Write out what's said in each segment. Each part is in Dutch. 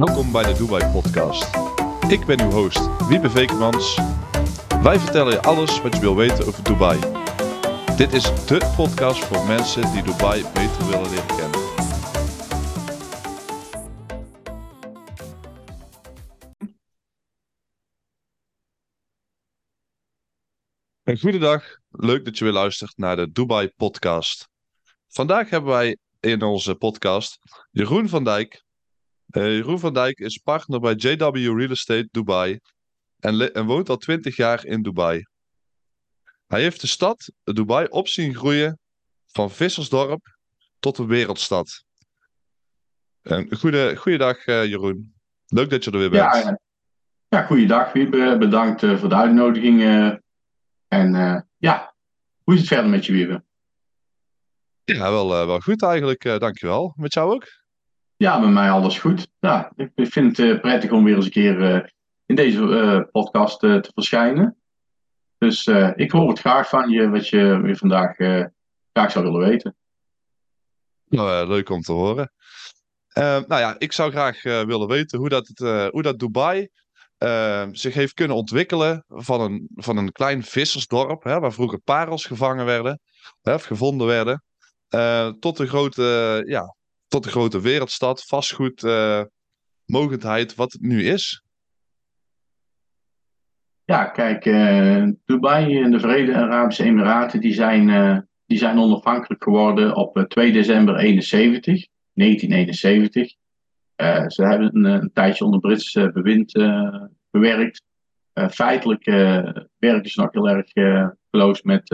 Welkom bij de Dubai Podcast. Ik ben uw host, Wiebe Vekemans. Wij vertellen je alles wat je wil weten over Dubai. Dit is de podcast voor mensen die Dubai beter willen leren kennen. Een goedendag, leuk dat je weer luistert naar de Dubai Podcast. Vandaag hebben wij in onze podcast Jeroen van Dijk. Eh, Jeroen van Dijk is partner bij JW Real Estate Dubai en, en woont al 20 jaar in Dubai. Hij heeft de stad Dubai op zien groeien van vissersdorp tot een wereldstad. Een goede, goeiedag eh, Jeroen. Leuk dat je er weer bent. Ja, ja. ja goeiedag Wiebe. Bedankt eh, voor de uitnodiging. eh. en eh, ja, hoe is het verder met je Wiebe? Ja, wel, eh, wel goed eigenlijk. eh dankjewel. Met jou ook? Ja, met mij alles goed. Ja, ik vind het eh, prettig om weer eens een keer eh, in deze eh, podcast te verschijnen. Dus ik hoor het graag van je, wat je weer vandaag graag zou willen weten. Nou, leuk om te horen. Nou ja, ik zou graag willen weten hoe dat, het, hoe dat Dubai zich heeft kunnen ontwikkelen van een, van een klein vissersdorp, hè, waar vroeger parels gevangen werden, hè, of gevonden werden, tot de grote, ja, tot de grote wereldstad, vastgoed, eh, mogendheid, wat het nu is. Ja, kijk, eh, Dubai en de Verenigde Arabische Emiraten die zijn, eh, die zijn onafhankelijk geworden op eh, 2 december 71, 1971. Eh, ze hebben een, een tijdje onder Brits bewind gewerkt. Feitelijk werken ze nog heel erg close met,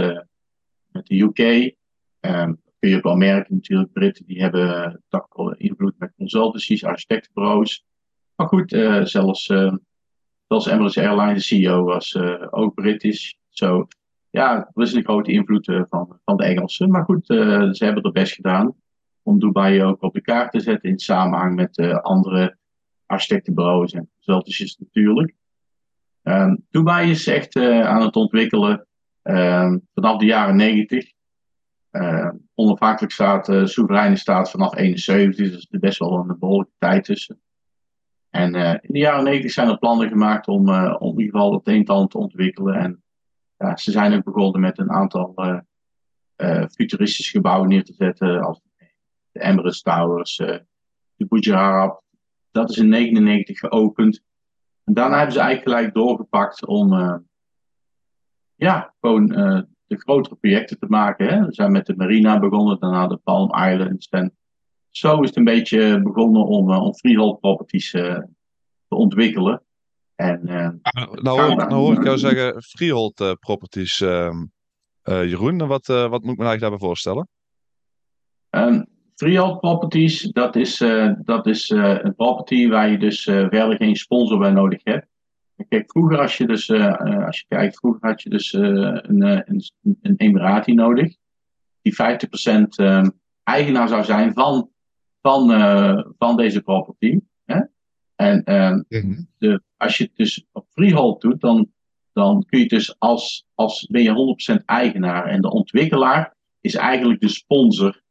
met de UK. Ehm, je ook wel merken natuurlijk, Britten die hebben toch invloed met consultancies, architectenbureaus. Maar goed, eh, zelfs... eh, Zelfs Emirates Airlines, de CEO, was eh, ook British. Zo, ja, er is een grote invloed van, van de Engelsen. Maar goed, ze hebben er best gedaan om Dubai ook op de kaart te zetten in samenhang met andere architectenbureaus en consultancies natuurlijk. Ehm, Dubai is echt aan het ontwikkelen ehm, vanaf de jaren 90. Uh, onafhankelijk staat, eh soevereine staat vanaf 71, dus er best wel een behoorlijke tijd tussen. En eh, in de jaren 90 zijn er plannen gemaakt om, eh, om in ieder geval het een en ander te ontwikkelen. En ja, ze zijn ook begonnen met een aantal eh, eh, futuristische gebouwen neer te zetten. Als de Emirates Towers, eh, de Burj. Dat is in 99 geopend. En daarna hebben ze eigenlijk gelijk doorgepakt om eh, ja, gewoon eh, de grotere projecten te maken. Hè. We zijn met de Marina begonnen, daarna de Palm Islands. En zo is het een beetje begonnen om, eh, om freehold properties eh, te ontwikkelen. En eh, Nou hoor, ik- nou hoor ik jou zeggen freehold eh, properties, ehm, eh, Jeroen. En Wat, wat moet ik me eigenlijk daarbij voorstellen? Ehm, freehold properties, dat is, dat is een property waar je dus verder geen sponsor bij nodig hebt. Kijk, vroeger als je dus, eh, eh, als je kijkt, vroeger had je dus eh, een, een, een Emirati nodig. Die 50% ehm, eigenaar zou zijn van, van, van deze property. Hè? En ehm, de, als je het dus op freehold doet, dan, dan kun je dus als, als ben je 100% eigenaar. En de ontwikkelaar is eigenlijk de sponsor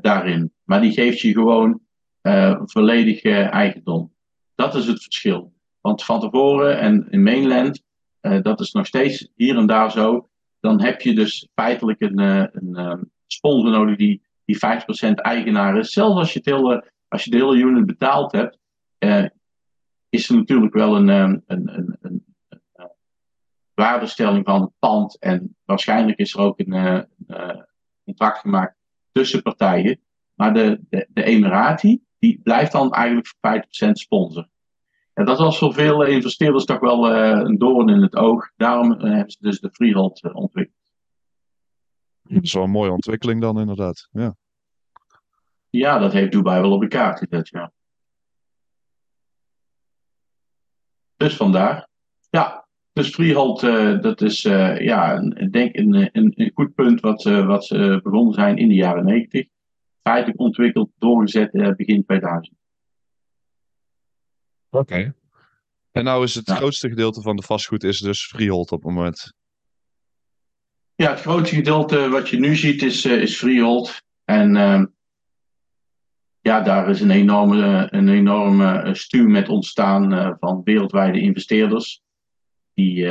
daarin. Maar die geeft je gewoon volledig eh, eigendom. Dat is het verschil. Want van tevoren en in mainland, eh, dat is nog steeds hier en daar zo. Dan heb je dus feitelijk een, eh, een eh, sponsor nodig die, die 50% eigenaar is. Zelfs als je, als je de hele unit betaald hebt, eh, is er natuurlijk wel een, ehm, een, een, een, waardestelling van het pand. En waarschijnlijk is er ook een, contract gemaakt tussen partijen. Maar de, de, Emirati, die blijft dan eigenlijk voor 50% sponsor. En dat was voor veel investeerders toch wel eh, een doorn in het oog. Daarom eh, hebben ze dus de freehold eh, ontwikkeld. Dat is wel een mooie ontwikkeling dan inderdaad. Ja. Ja, dat heeft Dubai wel op de kaart gezet, ja. Dus vandaar. Ja, dus freehold, eh, dat is ja, een- ik denk een, een, een goed punt wat, ze wat ze begonnen zijn in de jaren 90. Feitelijk ontwikkeld, doorgezet begin 2000. Oké. En nou is het Ja. grootste gedeelte van de vastgoed is dus freehold op het moment. Ja, het grootste gedeelte wat je nu ziet is, eh, is freehold. En ehm, ja, daar is een enorme, een enorme stuw met ontstaan van wereldwijde investeerders die,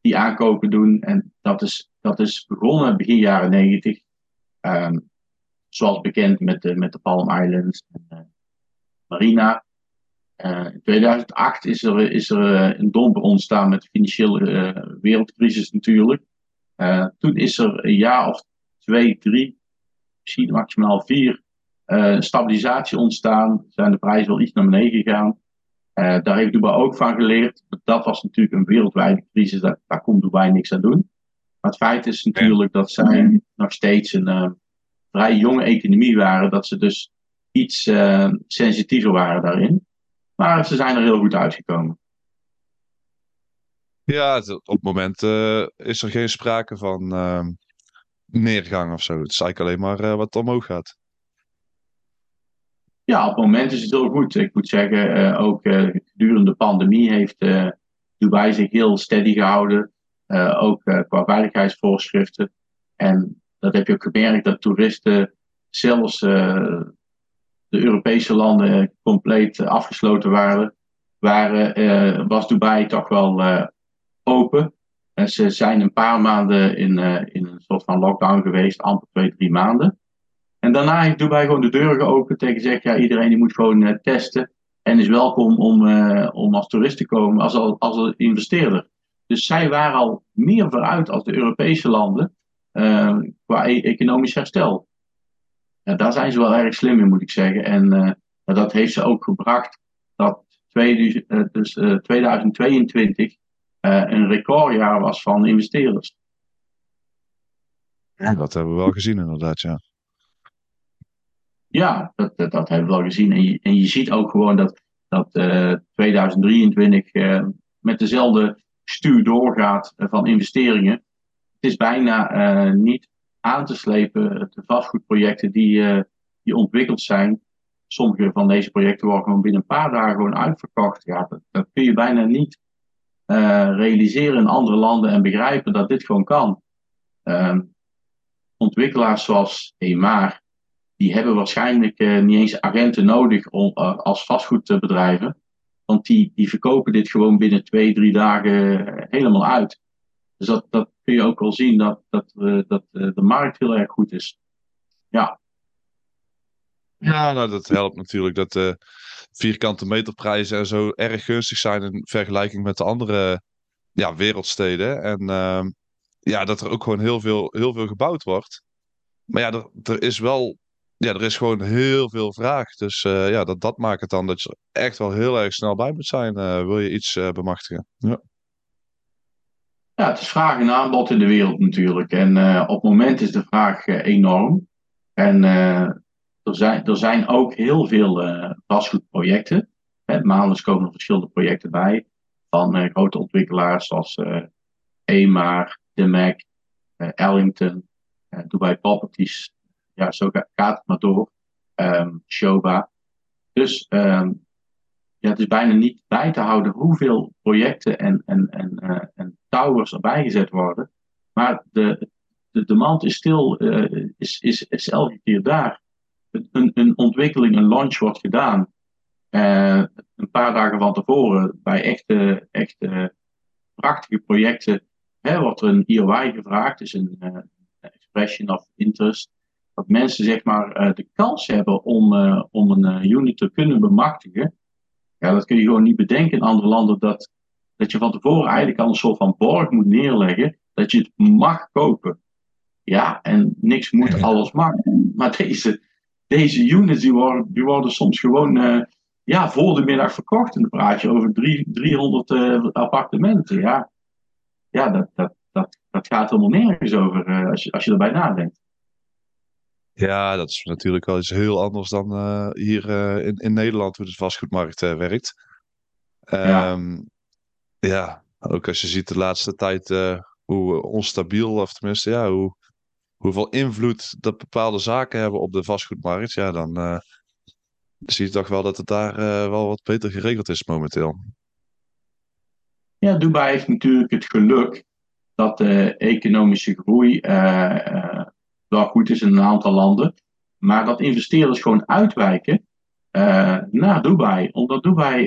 die aankopen doen. En dat is, dat is begonnen begin jaren negentig. Ehm, zoals bekend met de, met de Palm Islands en Marina. Uh, in 2008 is er, is er een domper ontstaan met de financiële wereldcrisis natuurlijk. toen is er een jaar of twee, drie, misschien maximaal vier stabilisatie ontstaan. Zijn de prijzen wel iets naar beneden gegaan. Daar heeft Dubai ook van geleerd. Dat was natuurlijk een wereldwijde crisis. Daar, daar kon Dubai niks aan doen. Maar het feit is natuurlijk dat zij nog steeds een vrij jonge economie waren. Dat ze dus iets sensitiever waren daarin. Maar ze zijn er heel goed uitgekomen. Ja, op het moment is er geen sprake van ehm, neergang of zo. Het is eigenlijk alleen maar wat omhoog gaat. Ja, op het moment is het heel goed. Ik moet zeggen, uh, ook gedurende de pandemie heeft Dubai zich heel steady gehouden. ook qua veiligheidsvoorschriften. En dat heb je ook gemerkt dat toeristen zelfs de Europese landen compleet afgesloten waren. waren was Dubai toch wel open. En ze zijn een paar maanden in, in een soort van lockdown geweest, amper twee, drie maanden. En daarna heeft Dubai gewoon de deuren geopend tegen gezegd, ja, iedereen die moet gewoon testen en is welkom om, om als toerist te komen, als, als, als investeerder. Dus zij waren al meer vooruit als de Europese landen qua e economisch herstel. Ja, daar zijn ze wel erg slim in, moet ik zeggen. En dat heeft ze ook gebracht dat twee, dus, 2022 een recordjaar was van investeerders. Ja, dat hebben we wel gezien inderdaad, ja. Ja, dat, dat, dat, hebben we wel gezien. En je, en je ziet ook gewoon dat, dat uh, 2023 uh, met dezelfde stuur doorgaat uh, van investeringen. Het is bijna niet aan te slepen, de vastgoedprojecten die, die ontwikkeld zijn. Sommige van deze projecten worden gewoon binnen een paar dagen gewoon uitverkocht. Ja, dat, dat kun je bijna niet realiseren in andere landen en begrijpen dat dit gewoon kan. Ehm, ontwikkelaars zoals EMAR, die hebben waarschijnlijk uh, niet eens agenten nodig om, uh, als vastgoedbedrijven. Want die, die verkopen dit gewoon binnen twee, drie dagen eh, helemaal uit. Dus dat, kun je ook wel zien dat, dat, uh, dat de markt heel erg goed is. Ja. Ja, nou dat helpt natuurlijk dat de vierkante meterprijzen en zo erg gunstig zijn in vergelijking met de andere ja, wereldsteden. En ehm, ja, dat er ook gewoon heel veel, heel veel gebouwd wordt. Maar ja, er, is wel ja, er is gewoon heel veel vraag. Dus ja, dat, dat maakt het dan dat je er echt wel heel erg snel bij moet zijn. Wil je iets bemachtigen. Ja. Ja, het is vraag en aanbod in de wereld natuurlijk. En op het moment is de vraag enorm. En er, zijn, er zijn ook heel veel vastgoedprojecten. Maandelijks komen er verschillende projecten bij. Van grote ontwikkelaars zoals EMAR, de Mac, Ellington, Dubai Properties, ja, zo gaat het maar door. Um, Shoba. Dus um, ja, het is bijna niet bij te houden hoeveel projecten en, en, en, uh, en towers erbij gezet worden. Maar de, de demand is stil, uh, is, is, is elke keer daar. Een, een ontwikkeling, een launch wordt gedaan. Uh, een paar dagen van tevoren bij echte, echte prachtige projecten hè, wordt er een EOI gevraagd, dus een expression of interest dat mensen zeg maar de kans hebben om, om een unit te kunnen bemachtigen. Ja, dat kun je gewoon niet bedenken in andere landen. Dat, dat je van tevoren eigenlijk al een soort van borg moet neerleggen. Dat je het mag kopen. Ja, en niks moet, alles mag. Maar deze, deze units die worden, die worden soms gewoon ja, voor de middag verkocht. En dan praat je over drie, 300 appartementen. Ja, ja dat, dat, dat, dat gaat helemaal nergens over als, je, als je erbij nadenkt. Ja, dat is natuurlijk wel iets heel anders dan uh, hier uh, in, in Nederland, hoe de vastgoedmarkt uh, werkt. Um, ja. ja. ook als je ziet de laatste tijd hoe onstabiel, of tenminste, ja, hoe, hoeveel invloed dat bepaalde zaken hebben op de vastgoedmarkt, ja, dan zie je toch wel dat het daar wel wat beter geregeld is momenteel. Ja, Dubai heeft natuurlijk het geluk dat de economische groei wel goed is in een aantal landen. maar dat investeerders gewoon uitwijken naar Dubai. Omdat Dubai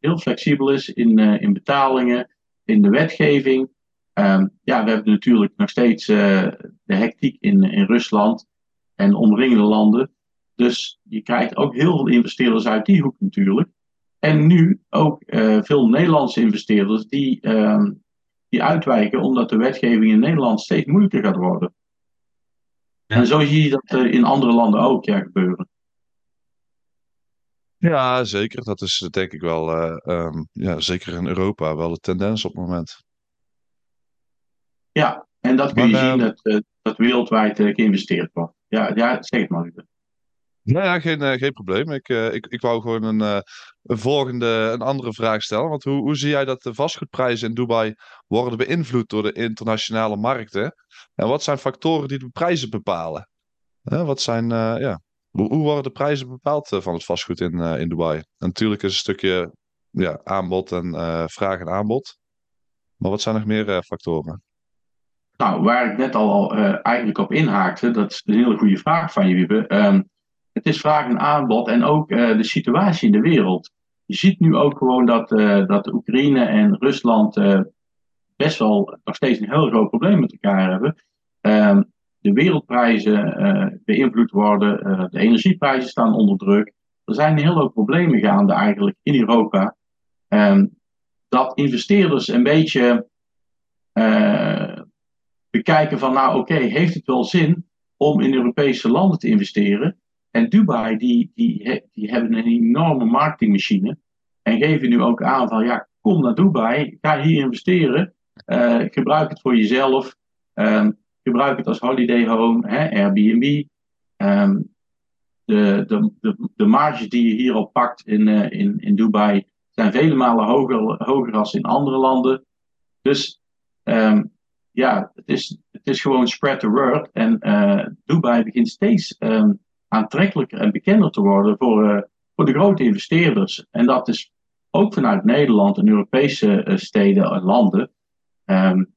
heel flexibel is in, in betalingen, in de wetgeving. Ehm, ja, we hebben natuurlijk nog steeds de hectiek in, in Rusland en omringende landen. Dus je krijgt ook heel veel investeerders uit die hoek natuurlijk. En nu ook veel Nederlandse investeerders die, uh, die uitwijken omdat de wetgeving in Nederland steeds moeilijker gaat worden. En zo zie je dat in andere landen ook ja, gebeuren. Ja, zeker. Dat is denk ik wel, um, ja, zeker in Europa, wel de tendens op het moment. Ja, en dat kun maar, je zien dat, dat wereldwijd geïnvesteerd wordt. Ja, ja zeg het maar even. Nou ja, geen, uh, geen probleem. Ik, uh, ik, ik wou gewoon een, uh, een volgende, een andere vraag stellen. Want hoe, hoe zie jij dat de vastgoedprijzen in Dubai worden beïnvloed door de internationale markten? En wat zijn factoren die de prijzen bepalen? wat zijn, ja, hoe, worden de prijzen bepaald van het vastgoed in, in Dubai? En natuurlijk is een stukje ja, aanbod en vraag en aanbod. Maar wat zijn nog meer factoren? Nou, waar ik net al eigenlijk op inhaakte, dat is een hele goede vraag van je, Wiebe. Um, het is vraag en aanbod en ook uh, de situatie in de wereld. Je ziet nu ook gewoon dat, uh, dat Oekraïne en Rusland uh, best wel nog steeds een heel groot probleem met elkaar hebben. Ehm, de wereldprijzen beïnvloed worden, de energieprijzen staan onder druk. Er zijn hele hoop problemen gaande eigenlijk in Europa. Um, dat investeerders een beetje bekijken van, nou oké, heeft het wel zin om in Europese landen te investeren? En Dubai, die, die, hebben een enorme marketingmachine. En geven nu ook aan van, ja, kom naar Dubai, ga hier investeren. Uh, gebruik het voor jezelf. Um, gebruik het als holiday home, hè, Airbnb. Um, de, de, de, de marges die je hier al pakt in, uh, in, in Dubai zijn vele malen hoger, hoger als in andere landen. Dus um, ja, het is, het is gewoon spread the word. En uh, Dubai begint steeds aantrekkelijker en bekender te worden voor, uh, voor de grote investeerders. En dat is ook vanuit Nederland en Europese uh, steden en landen. Um,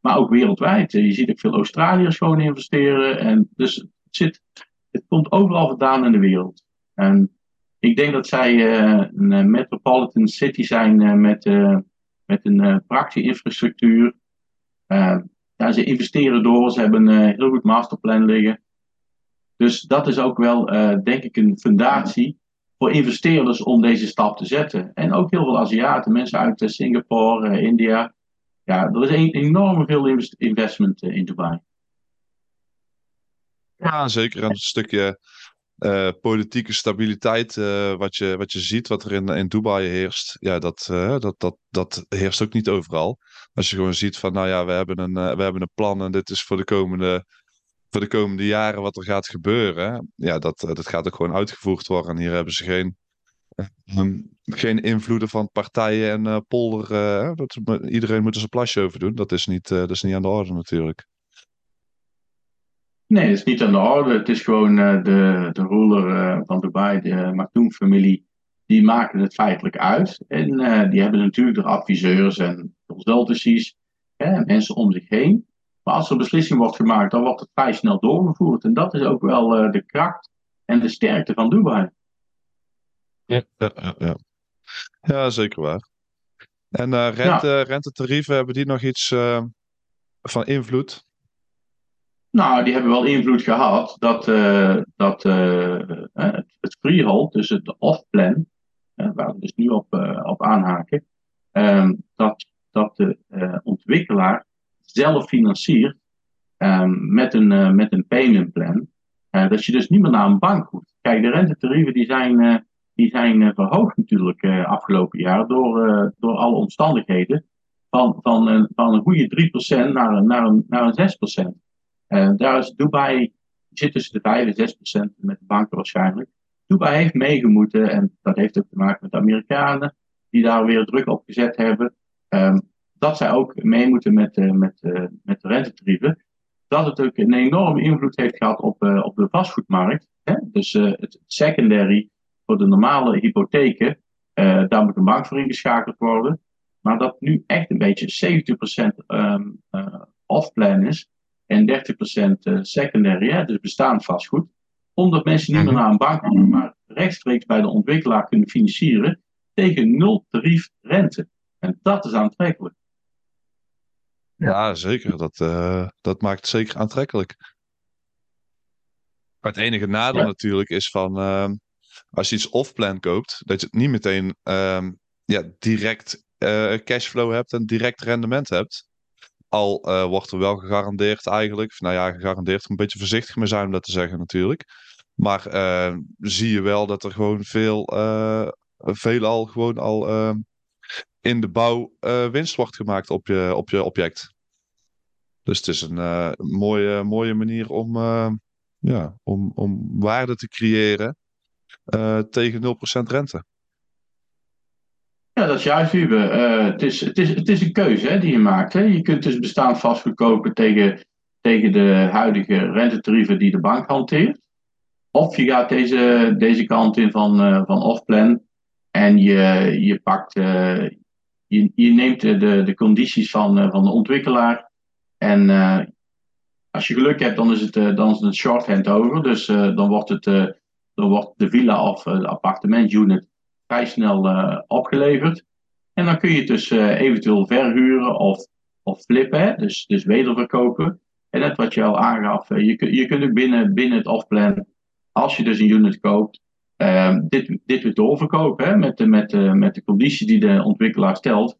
maar ook wereldwijd. Je ziet ook veel Australiërs gewoon investeren. En dus het, zit, het komt overal vandaan in de wereld. En ik denk dat zij een metropolitan city zijn met, met een praktische infrastructuur. ja, ze investeren door, ze hebben een heel goed masterplan liggen. Dus dat is ook wel, uh, denk ik, een fundatie voor investeerders om deze stap te zetten. En ook heel veel Aziaten, mensen uit uh, Singapore, uh, India. Ja, er is een, enorm veel investment in Dubai. Ja, zeker. een stukje politieke stabiliteit, wat, je, wat je ziet, wat er in, in Dubai heerst, ja, dat, dat, dat, dat heerst ook niet overal. Als je gewoon ziet van, nou ja, we hebben een, we hebben een plan en dit is voor de komende voor de komende jaren wat er gaat gebeuren, ja, dat, eh, dat gaat ook gewoon uitgevoerd worden. En hier hebben ze geen, ehm, geen invloeden van partijen en uh, polder. Dat, iedereen moet er zijn plasje over doen. Dat is, niet, dat is niet aan de orde natuurlijk. Nee, het is niet aan de orde. Het is gewoon de, de ruler van Dubai, de Maktoum-familie, die maken het feitelijk uit. En die hebben natuurlijk de adviseurs en consultancies, en mensen om zich heen. Maar als er beslissing wordt gemaakt, dan wordt het vrij snel doorgevoerd. En dat is ook wel uh, de kracht en de sterkte van Dubai. Ja, ja, ja. ja zeker waar. En uh, rente, ja. rentetarieven, hebben die nog iets uh, van invloed? Nou, die hebben wel invloed gehad dat, dat het, het freehold, dus het off-plan, waar we dus nu op, op aanhaken, ehm, dat, dat de ontwikkelaar zelf financiert um, met, een, uh, met een payment plan. Uh, dat je dus niet meer naar een bank hoeft. Kijk, de rentetarieven die zijn, uh, die zijn verhoogd natuurlijk afgelopen jaar door, door alle omstandigheden. Van, van, van een goede 3% naar, naar, een, naar een 6%. daar is Dubai zit tussen de 5 en 6% met de banken waarschijnlijk. Dubai heeft meegemoeten en dat heeft ook te maken met de Amerikanen die daar weer druk op gezet hebben. Um, dat zij ook mee moeten met, uh, met, uh, met de rentetarieven. Dat het ook een enorme invloed heeft gehad op, uh, op de vastgoedmarkt. Hè? Dus het secondary voor de normale hypotheken, daar moet een bank voor ingeschakeld worden. Maar dat nu echt een beetje 70% um, off-plan is en 30% secondary, hè? dus bestaand vastgoed. Omdat mensen niet meer Mhm. naar een bank gaan, maar rechtstreeks bij de ontwikkelaar kunnen financieren tegen nul tarief rente. En dat is aantrekkelijk. Ja, zeker. Dat, eh, dat maakt het zeker aantrekkelijk. Maar het enige nadeel Ja. natuurlijk is van ehm, als je iets off-plan koopt, dat je het niet meteen ehm, ja, direct eh, cashflow hebt en direct rendement hebt. Al eh, wordt er wel gegarandeerd eigenlijk, nou ja, gegarandeerd, een beetje voorzichtig mee zijn om dat te zeggen natuurlijk. Maar eh, zie je wel dat er gewoon veel, veelal gewoon al ehm, in de bouw eh, winst wordt gemaakt op je, op je object. Dus het is een eh, mooie, mooie manier om, eh, ja, om, om waarde te creëren tegen 0% rente. Ja, dat is juist, het, is, het, is, het is een keuze hè, die je maakt. Hè. Je kunt dus bestaand vastgoed kopen tegen, tegen de huidige rentetarieven die de bank hanteert. Of je gaat deze, deze kant in van, eh, van off-plan en je, je, pakt, eh, je, je neemt de, de, condities van, eh, van de ontwikkelaar. En eh, als je geluk hebt, dan is het, dan is het shorthand over. Dus dan, wordt het, dan wordt de villa of de appartementunit vrij snel opgeleverd. En dan kun je het dus eventueel verhuren of, of flippen? Dus, dus wederverkopen. En net wat je al aangaf, je, je kunt ook binnen, binnen het offplan, als je dus een unit koopt, dit, dit weer doorverkopen hè? Met, de, met, de, met de conditie die de ontwikkelaar stelt.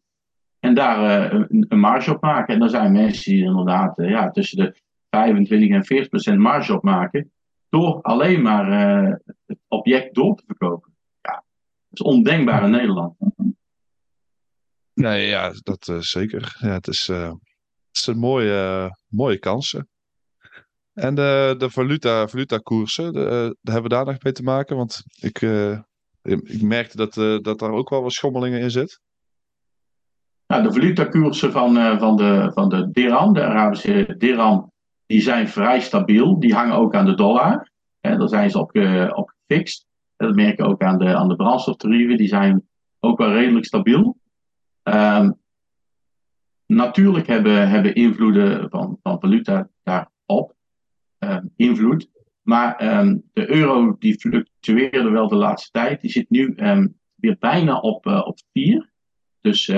En daar uh, een, een, marge op maken. En dan zijn mensen die inderdaad uh, ja, tussen de 25 en 40 procent marge op maken. Door alleen maar uh, het object door te verkopen. Ja, dat is ondenkbaar in Nederland. Nee, ja, dat uh, zeker. Ja, het, is, uh, het een mooie, mooie kansen. En de, de valuta, valutakoersen, de, daar hebben we daar nog mee te maken. Want ik, uh, ik merkte dat, dat daar ook wel wat schommelingen in zit. Nou, de valutakoersen van, van, de, van de dirham, de Arabische dirham, die zijn vrij stabiel. Die hangen ook aan de dollar. Hè, daar zijn ze op, op gefixt. Dat merken ook aan de, aan de brandstoftarieven. Die zijn ook wel redelijk stabiel. Um, natuurlijk hebben, hebben invloeden van, van valuta daarop invloed. Maar um, de euro die fluctueerde wel de laatste tijd. Die zit nu weer bijna op, uh, op 4. Dus,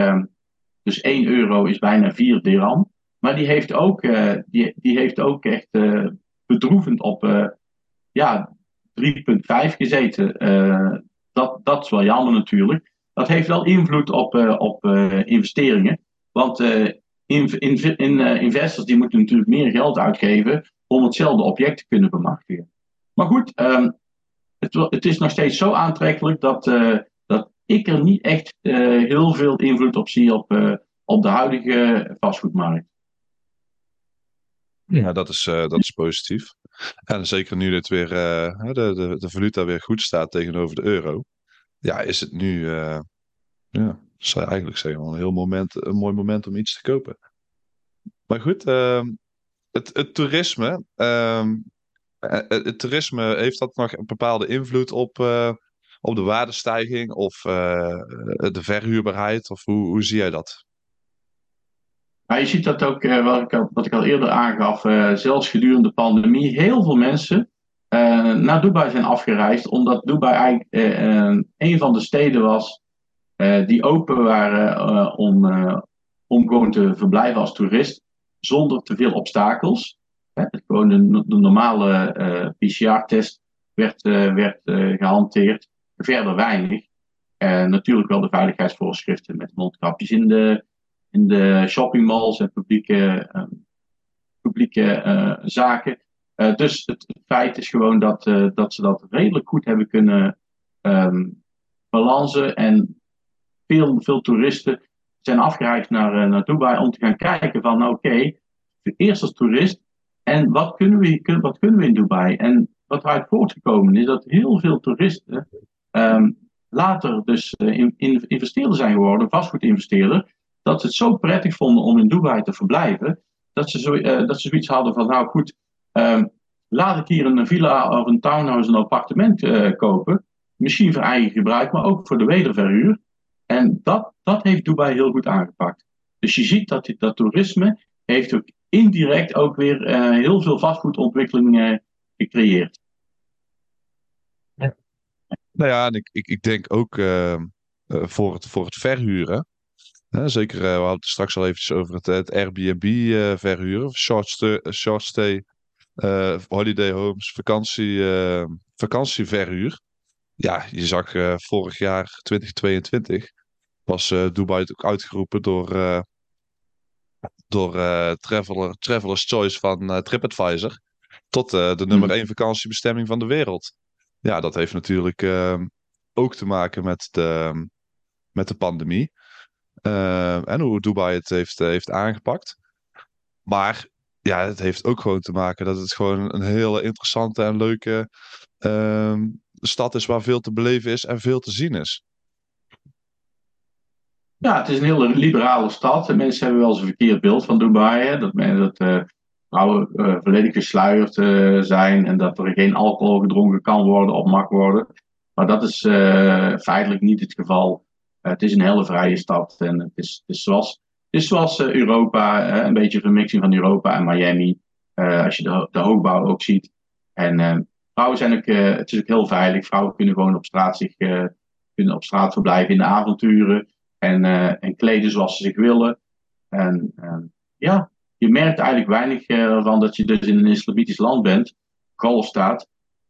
dus 1 euro is bijna 4 dirham. Maar die heeft ook, uh, die, die heeft ook echt uh, bedroevend op ja, 3,5 gezeten. dat, dat is wel jammer natuurlijk. Dat heeft wel invloed op, op investeringen. Want in, in, investors die moeten natuurlijk meer geld uitgeven om hetzelfde object te kunnen bemachtigen. Maar goed, um, het, het, is nog steeds zo aantrekkelijk dat, dat ik er niet echt heel veel invloed op zie op, op de huidige vastgoedmarkt. Ja, dat is, dat is positief. En zeker nu dit weer, de, de, de valuta weer goed staat tegenover de euro. Ja, is het nu, ja, zou eigenlijk zeggen, een heel moment, een mooi moment om iets te kopen. Maar goed, ehm, het, toerisme, het, het, toerisme, heeft dat nog een bepaalde invloed op, op de waardestijging of de verhuurbaarheid? Of hoe, hoe zie jij dat? Je ziet dat ook, wat, ik al, wat ik al eerder aangaf, zelfs gedurende de pandemie, heel veel mensen naar Dubai zijn afgereisd, omdat Dubai eigenlijk een van de steden was die open waren om, om gewoon te verblijven als toerist, zonder te veel obstakels. Hè, gewoon de, de normale PCR-test werd, werd gehanteerd, verder weinig. natuurlijk wel de veiligheidsvoorschriften met mondkapjes in de, in de shoppingmalls en publieke, uh, publieke uh, zaken. Uh, dus het, het, feit is gewoon dat, dat ze dat redelijk goed hebben kunnen um, balansen. En veel, veel toeristen zijn afgereisd naar, naar Dubai om te gaan kijken van oké, okay, eerst als toerist en wat kunnen, we, wat kunnen we in Dubai? En wat eruit voortgekomen is dat heel veel toeristen um, later dus in, in investeerder zijn geworden, vastgoedinvesteerder dat ze het zo prettig vonden om in Dubai te verblijven, dat ze, zo, uh, dat ze zoiets hadden van, nou goed, um, laat ik hier een villa of een townhouse, een appartement kopen. Misschien voor eigen gebruik, maar ook voor de wederverhuur. En dat, dat heeft Dubai heel goed aangepakt. Dus je ziet dat dat toerisme heeft ook indirect ook weer uh, heel veel vastgoedontwikkeling gecreëerd. Nou ja, en ik, ik, ik denk ook ehm, eh, voor, het, voor het verhuren. Hè, zeker, eh, we hadden het straks al eventjes over het, het Airbnb eh, verhuren. Short, sta- short stay, eh, holiday homes, vakantie, eh, vakantieverhuur. Ja, je zag eh, vorig jaar, 2022, was eh, Dubai ook uitgeroepen door, eh, door eh, Traveler, Traveler's Choice van TripAdvisor. Tot de nummer Mhm. 1 vakantiebestemming van de wereld. Ja, dat heeft natuurlijk ehm, ook te maken met de, met de pandemie. Ehm, en hoe Dubai het heeft, heeft aangepakt. Maar ja, het heeft ook gewoon te maken dat het gewoon een hele interessante en leuke ehm, stad is waar veel te beleven is en veel te zien is. Ja, het is een hele liberale stad. En mensen hebben wel eens een verkeerd beeld van Dubai. Hè? Dat, men- dat eh, vrouwen eh, volledig gesluierd eh, zijn en dat er geen alcohol gedronken kan worden of mag worden. Maar dat is eh, feitelijk niet het geval. Eh, het is een hele vrije stad en het is, het zoals, het is zoals eh, Europa, eh, een beetje een vermixing van Europa en Miami. eh, als je de, de hoogbouw ook ziet. En eh, vrouwen zijn ook, eh, het is ook heel veilig. Vrouwen kunnen gewoon op straat, zich, eh, kunnen op straat verblijven in de avonturen. En, eh, en kleden zoals ze zich willen. En eh, ja, je merkt eigenlijk weinig eh, van dat je dus in een islamitisch land bent, golfstaat,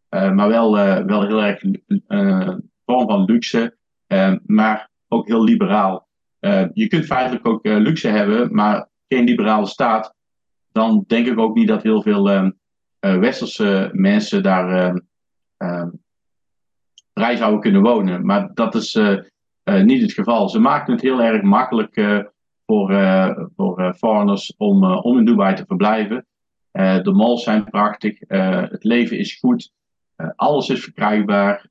uh, maar wel, wel heel erg uh, vorm van luxe, uh, maar ook heel liberaal. Uh, je kunt feitelijk ook luxe hebben, maar geen liberale staat. Dan denk ik ook niet dat heel veel westerse mensen daar vrij zouden kunnen wonen. Maar dat is niet het geval. Ze maken het heel erg makkelijk uh, voor, uh, voor foreigners om, om in Dubai te verblijven. de malls zijn prachtig, het leven is goed, alles is verkrijgbaar.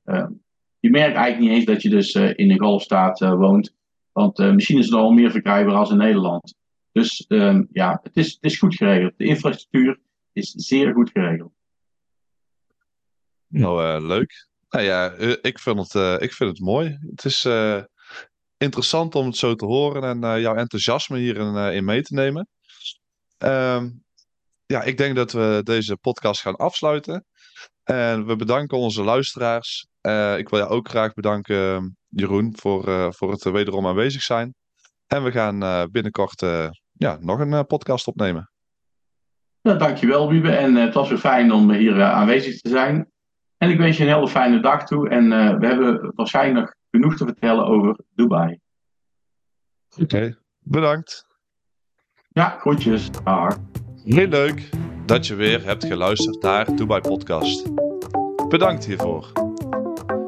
je merkt eigenlijk niet eens dat je dus in een golfstaat woont, want misschien is het al meer verkrijgbaar als in Nederland. Dus um, ja, het is, het is goed geregeld. De infrastructuur is zeer goed geregeld. Nou, leuk. Nou ja, ik vind het, uh, ik vind het mooi. Het is uh, interessant om het zo te horen en uh, jouw enthousiasme hierin in mee te nemen. Um, ja, ik denk dat we deze podcast gaan afsluiten. En we bedanken onze luisteraars. ik wil jou ook graag bedanken, Jeroen, voor, voor het wederom aanwezig zijn. En we gaan binnenkort ja, nog een podcast opnemen. Ja, dankjewel, Wiebe. En het was weer fijn om hier aanwezig te zijn. En ik wens je een hele fijne dag toe. En we hebben waarschijnlijk genoeg te vertellen over Dubai. Oké, okay. bedankt. Ja, groetjes. Dag. Heel leuk dat je weer hebt geluisterd naar Dubai Podcast. Bedankt hiervoor.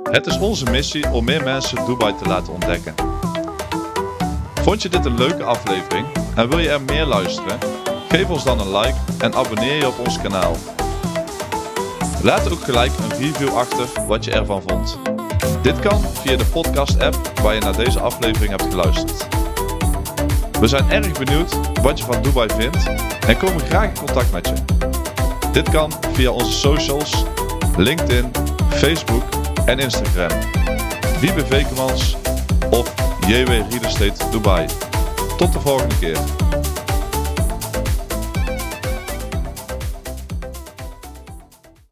Het is onze missie om meer mensen Dubai te laten ontdekken. Vond je dit een leuke aflevering en wil je er meer luisteren? Geef ons dan een like en abonneer je op ons kanaal. Laat ook gelijk een review achter wat je ervan vond. Dit kan via de podcast-app waar je naar deze aflevering hebt geluisterd. We zijn erg benieuwd wat je van Dubai vindt en komen graag in contact met je. Dit kan via onze socials, LinkedIn, Facebook en Instagram. Wiebe Vekemans of JW Real Estate Dubai. Tot de volgende keer.